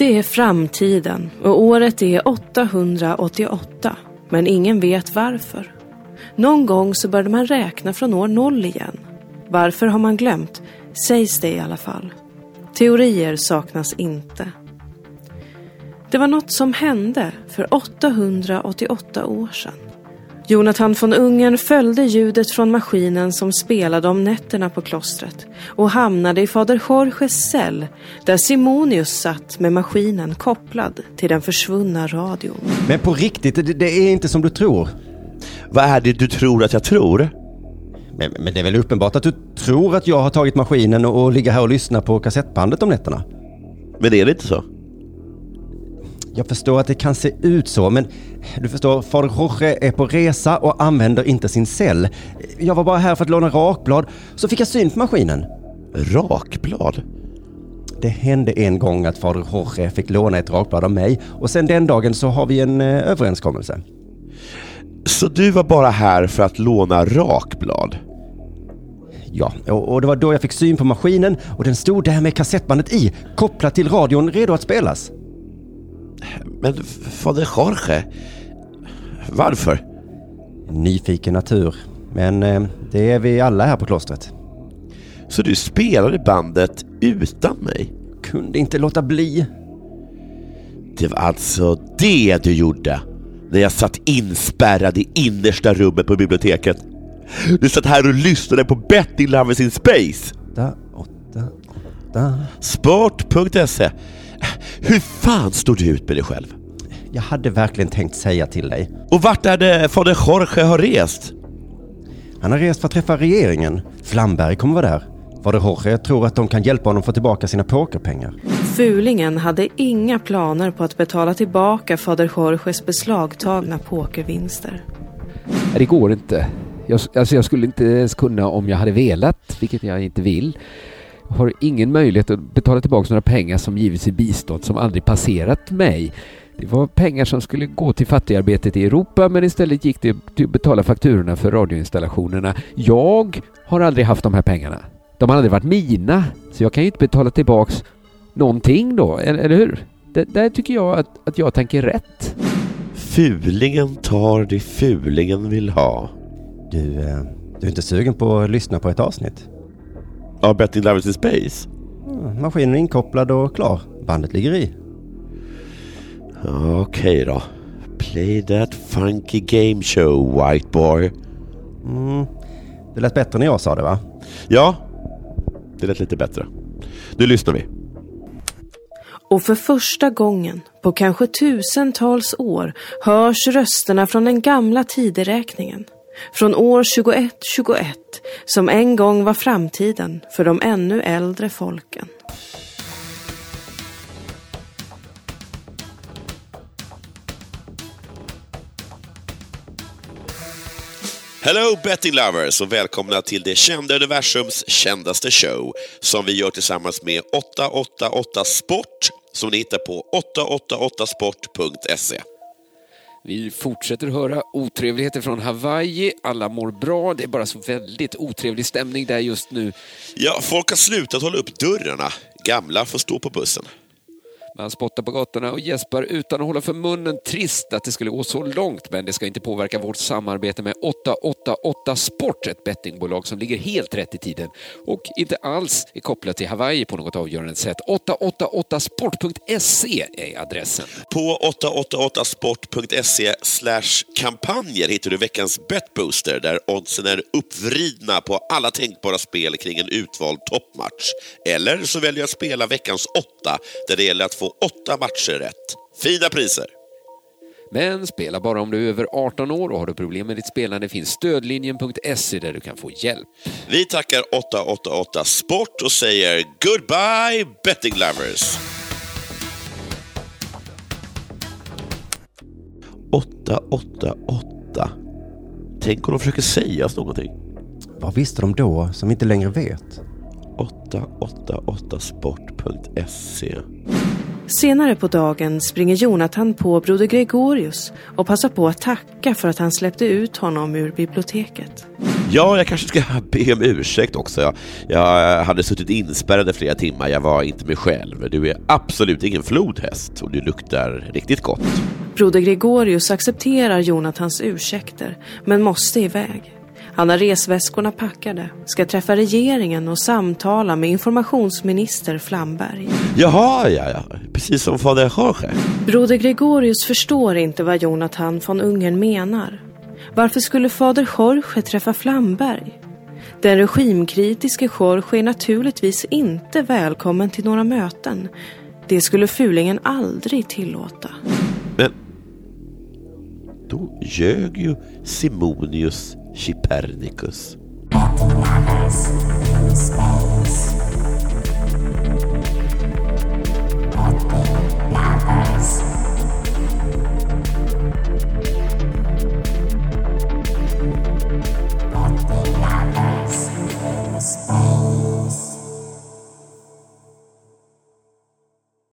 Det är framtiden och året är 888. Men ingen vet varför. Någon gång så började man räkna från år noll igen. Varför har man glömt? Sägs det i alla fall. Teorier saknas inte. Det var något som hände för 888 år sedan. Jonathan von Ungern följde ljudet från maskinen som spelade om nätterna på klostret och hamnade i fader Jorges cell där Simonius satt med maskinen kopplad till den försvunna radion. Men på riktigt, det, det är inte som du tror. Vad är det du tror att jag tror? Men, men det är väl uppenbart att du tror att jag har tagit maskinen och, och ligger här och lyssnar på kassettbandet om nätterna? Men är det inte så? Jag förstår att det kan se ut så, men du förstår, fader Jorge är på resa och använder inte sin cell. Jag var bara här för att låna rakblad, så fick jag syn på maskinen. Rakblad? Det hände en gång att fader Jorge fick låna ett rakblad av mig och sen den dagen så har vi en eh, överenskommelse. Så du var bara här för att låna rakblad? Ja, och, och det var då jag fick syn på maskinen och den stod där med kassettbandet i, kopplat till radion, redo att spelas. Men fader Jorge, varför? Nyfiken natur. Men eh, det är vi alla här på klostret. Så du spelade bandet utan mig? Kunde inte låta bli. Det var alltså det du gjorde? När jag satt inspärrad i innersta rummet på biblioteket? Du satt här och lyssnade på Betting Lovers in Space? Sport.se Hur fan står du ut med dig själv? Jag hade verkligen tänkt säga till dig. Och vart är det fader Jorge har rest? Han har rest för att träffa regeringen. Flamberg kommer vara där. Fader Jorge tror att de kan hjälpa honom få tillbaka sina pokerpengar. Fulingen hade inga planer på att betala tillbaka fader Jorges beslagtagna pokervinster. Det går inte. Jag, alltså jag skulle inte ens kunna om jag hade velat, vilket jag inte vill. Har ingen möjlighet att betala tillbaka några pengar som givits i bistånd som aldrig passerat mig. Det var pengar som skulle gå till fattigarbetet i Europa men istället gick det till att betala fakturorna för radioinstallationerna. Jag har aldrig haft de här pengarna. De har aldrig varit mina, så jag kan ju inte betala tillbaks någonting då, eller, eller hur? Det, där tycker jag att, att jag tänker rätt. Fulingen tar det fulingen vill ha. Du, eh, du är inte sugen på att lyssna på ett avsnitt? Av Betting Lovers in Space? Mm, Maskinen är inkopplad och klar. Bandet ligger i. Okej då. Play that funky game show, white boy. Mm, det lät bättre när jag sa det va? Ja, det lät lite bättre. Nu lyssnar vi. Och för första gången på kanske tusentals år hörs rösterna från den gamla tideräkningen. Från år 2121 som en gång var framtiden för de ännu äldre folken. Hello betting lovers och välkomna till det kända universums kändaste show som vi gör tillsammans med 888 Sport som ni hittar på 888sport.se. Vi fortsätter höra otrevligheter från Hawaii. Alla mår bra. Det är bara så väldigt otrevlig stämning där just nu. Ja, folk har slutat hålla upp dörrarna. Gamla får stå på bussen. Man spottar på gatorna och gäspar utan att hålla för munnen. Trist att det skulle gå så långt, men det ska inte påverka vårt samarbete med 888 Sport, ett bettingbolag som ligger helt rätt i tiden och inte alls är kopplat till Hawaii på något avgörande sätt. 888sport.se är adressen. På 888sport.se slash kampanjer hittar du veckans betbooster där oddsen är uppvridna på alla tänkbara spel kring en utvald toppmatch. Eller så väljer jag att spela veckans åtta där det gäller att få åtta matcher rätt. Fina priser! Men spela bara om du är över 18 år och har du problem med ditt spelande finns stödlinjen.se där du kan få hjälp. Vi tackar 888 Sport och säger goodbye betting lovers! 888. Tänk om de försöker säga oss någonting. Vad visste de då som vi inte längre vet? 888sport.se Senare på dagen springer Jonathan på broder Gregorius och passar på att tacka för att han släppte ut honom ur biblioteket. Ja, jag kanske ska be om ursäkt också. Jag, jag hade suttit inspärrad i flera timmar. Jag var inte mig själv. Du är absolut ingen flodhäst och du luktar riktigt gott. Broder Gregorius accepterar Jonathans ursäkter, men måste iväg. Han har resväskorna packade, ska träffa regeringen och samtala med informationsminister Flamberg. Jaha, ja, ja. Precis som fader Jorge. Broder Gregorius förstår inte vad Jonathan von Ungern menar. Varför skulle fader Jorge träffa Flamberg? Den regimkritiske Jorge är naturligtvis inte välkommen till några möten. Det skulle fulingen aldrig tillåta. Då ljög ju Simonius Chipernicus.